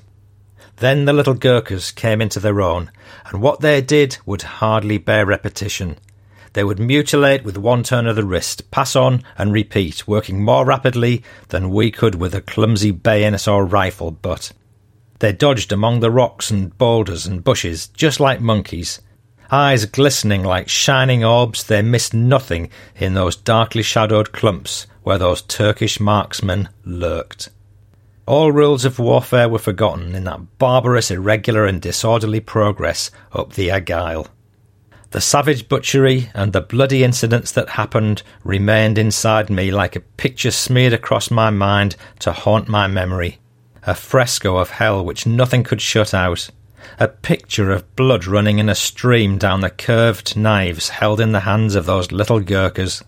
Then the little Gurkhas came into their own, and what they did would hardly bear repetition. They would mutilate with one turn of the wrist, pass on, and repeat, working more rapidly than we could with a clumsy bayonet or rifle butt. They dodged among the rocks and boulders and bushes, just like monkeys. Eyes glistening like shining orbs, they missed nothing in those darkly shadowed clumps where those Turkish marksmen lurked. All rules of warfare were forgotten in that barbarous, irregular, and disorderly progress up the Argyll. The savage butchery and the bloody incidents that happened remained inside me like a picture smeared across my mind to haunt my memory. A fresco of hell which nothing could shut out. A picture of blood running in a stream down the curved knives held in the hands of those little Gurkhas.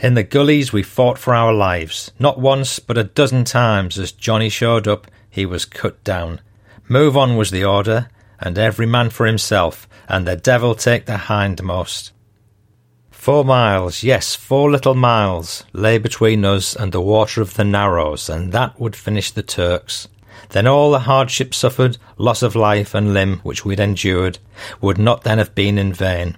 In the gullies we fought for our lives. Not once, but a dozen times as Johnny showed up, he was cut down. Move on was the order, and every man for himself, and the devil take the hindmost. Four miles, yes, four little miles, lay between us and the water of the Narrows, and that would finish the Turks. Then all the hardship suffered, loss of life and limb which we'd endured, would not then have been in vain.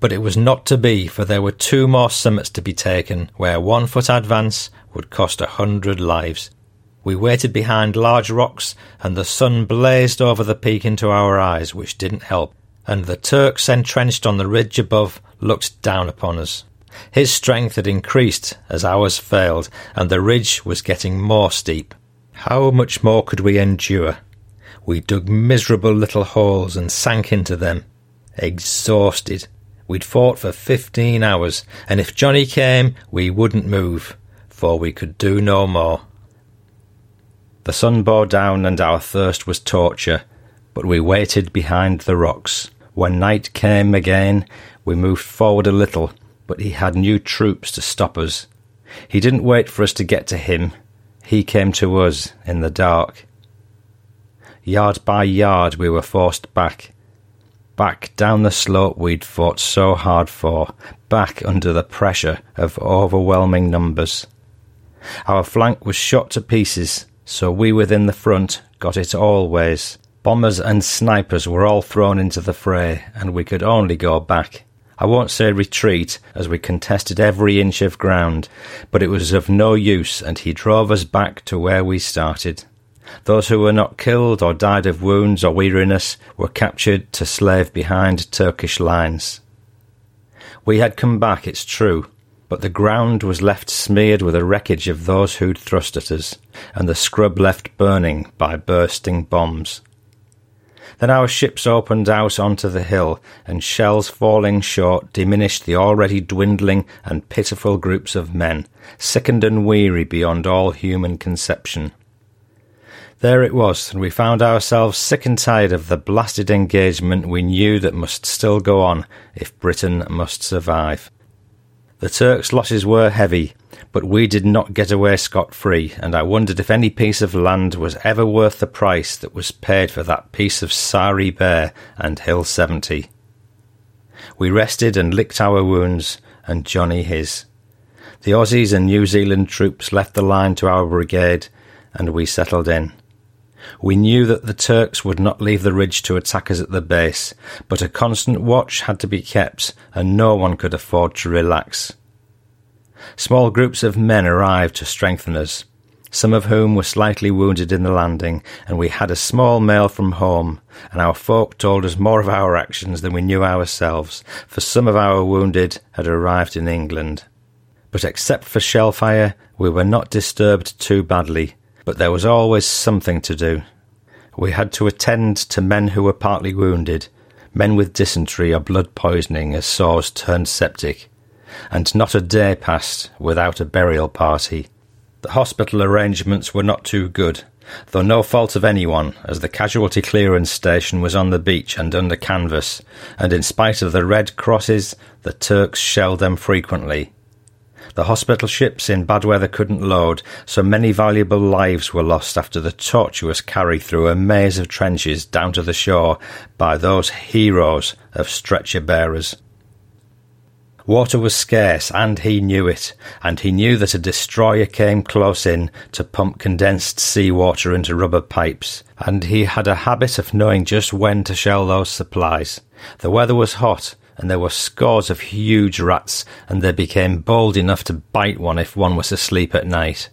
But it was not to be, for there were two more summits to be taken, where one foot advance would cost a hundred lives. We waited behind large rocks, and the sun blazed over the peak into our eyes, which didn't help, and the Turks entrenched on the ridge above looked down upon us. His strength had increased as ours failed, and the ridge was getting more steep. How much more could we endure? We dug miserable little holes and sank into them, exhausted, We'd fought for fifteen hours, and if Johnny came, we wouldn't move, for we could do no more. The sun bore down, and our thirst was torture, but we waited behind the rocks. When night came again, we moved forward a little, but he had new troops to stop us. He didn't wait for us to get to him, he came to us in the dark. Yard by yard we were forced back, back down the slope we'd fought so hard for, back under the pressure of overwhelming numbers. Our flank was shot to pieces, so we within the front got it always. Bombers and snipers were all thrown into the fray, and we could only go back. I won't say retreat, as we contested every inch of ground, but it was of no use, and he drove us back to where we started. Those who were not killed or died of wounds or weariness were captured to slave behind Turkish lines. We had come back, it's true, but the ground was left smeared with the wreckage of those who'd thrust at us, and the scrub left burning by bursting bombs. Then our ships opened out onto the hill, and shells falling short diminished the already dwindling and pitiful groups of men, sickened and weary beyond all human conception. There it was, and we found ourselves sick and tired of the blasted engagement we knew that must still go on if Britain must survive. The Turks' losses were heavy, but we did not get away scot free, and I wondered if any piece of land was ever worth the price that was paid for that piece of Sari Bair and Hill 70. We rested and licked our wounds, and Johnny his. The Aussies and New Zealand troops left the line to our brigade, and we settled in. We knew that the Turks would not leave the ridge to attack us at the base, but a constant watch had to be kept, and no one could afford to relax. Small groups of men arrived to strengthen us, some of whom were slightly wounded in the landing, and we had a small mail from home, and our folk told us more of our actions than we knew ourselves, for some of our wounded had arrived in England. But except for shell fire, we were not disturbed too badly, but there was always something to do. We had to attend to men who were partly wounded, men with dysentery or blood poisoning as sores turned septic, and not a day passed without a burial party. The hospital arrangements were not too good, though no fault of anyone, as the casualty clearance station was on the beach and under canvas, and in spite of the red crosses, the Turks shelled them frequently. The hospital ships in bad weather couldn't load, so many valuable lives were lost after the tortuous carry through a maze of trenches down to the shore by those heroes of stretcher bearers. Water was scarce, and he knew it, and he knew that a destroyer came close in to pump condensed seawater into rubber pipes, and he had a habit of knowing just when to shell those supplies. The weather was hot, and there were scores of huge rats, and they became bold enough to bite one if one was asleep at night.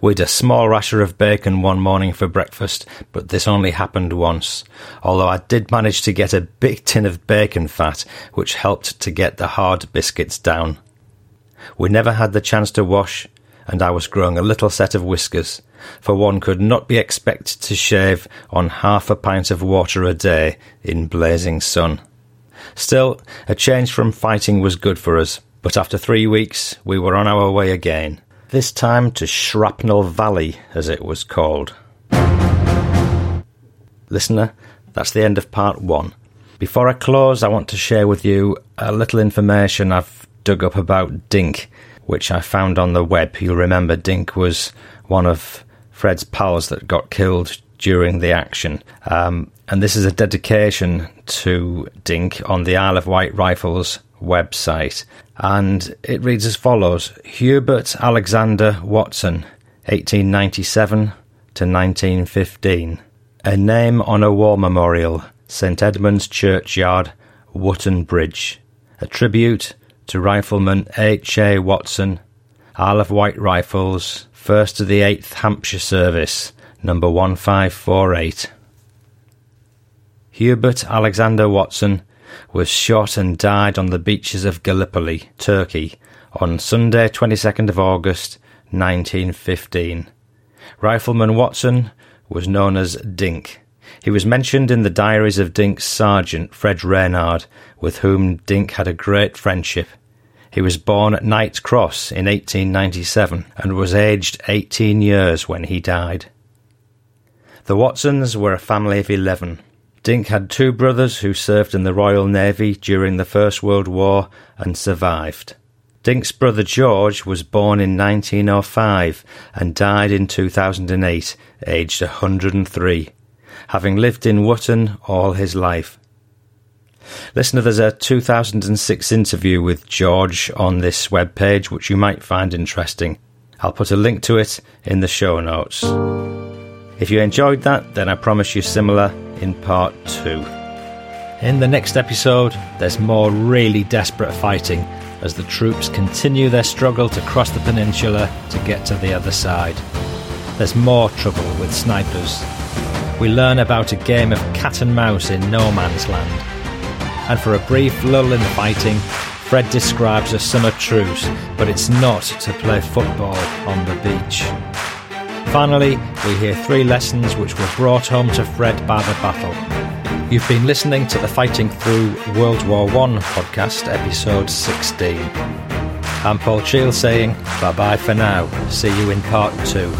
We'd a small rasher of bacon one morning for breakfast, but this only happened once, although I did manage to get a big tin of bacon fat, which helped to get the hard biscuits down. We never had the chance to wash, and I was growing a little set of whiskers, for one could not be expected to shave on half a pint of water a day in blazing sun. Still, a change from fighting was good for us, but after three weeks we were on our way again this time to Shrapnel Valley, as it was called. Listener, that's the end of part one. Before I close, I want to share with you a little information I've dug up about Dink, which I found on the web. You'll remember Dink was one of Fred's pals that got killed during the action. Um, and this is a dedication to Dink on the Isle of Wight Rifles website and it reads as follows Hubert Alexander Watson, 1897 to 1915. A name on a war memorial, St Edmund's Churchyard, Wootton Bridge. A tribute to Rifleman H. A. Watson, Isle of Wight Rifles, 1st to the 8th Hampshire Service, number 1548. Hubert Alexander Watson was shot and died on the beaches of Gallipoli, Turkey, on Sunday, 22nd of August, 1915. Rifleman Watson was known as Dink. He was mentioned in the diaries of Dink's sergeant, Fred Reynard, with whom Dink had a great friendship. He was born at Knight's Cross in 1897 and was aged 18 years when he died. The Watsons were a family of 11. Dink had two brothers who served in the Royal Navy during the First World War and survived. Dink's brother George was born in 1905 and died in 2008, aged 103, having lived in Wootton all his life. Listener, there's a 2006 interview with George on this webpage which you might find interesting. I'll put a link to it in the show notes. If you enjoyed that, then I promise you similar in part two. In the next episode, there's more really desperate fighting as the troops continue their struggle to cross the peninsula to get to the other side. There's more trouble with snipers. We learn about a game of cat and mouse in no man's land. And for a brief lull in the fighting, Fred describes a summer truce, but it's not to play football on the beach. Finally, we hear three lessons which were brought home to Fred by the battle. You've been listening to the Fighting Through World War I podcast, episode 16. I'm Paul Cheall saying bye bye for now. See you in part two.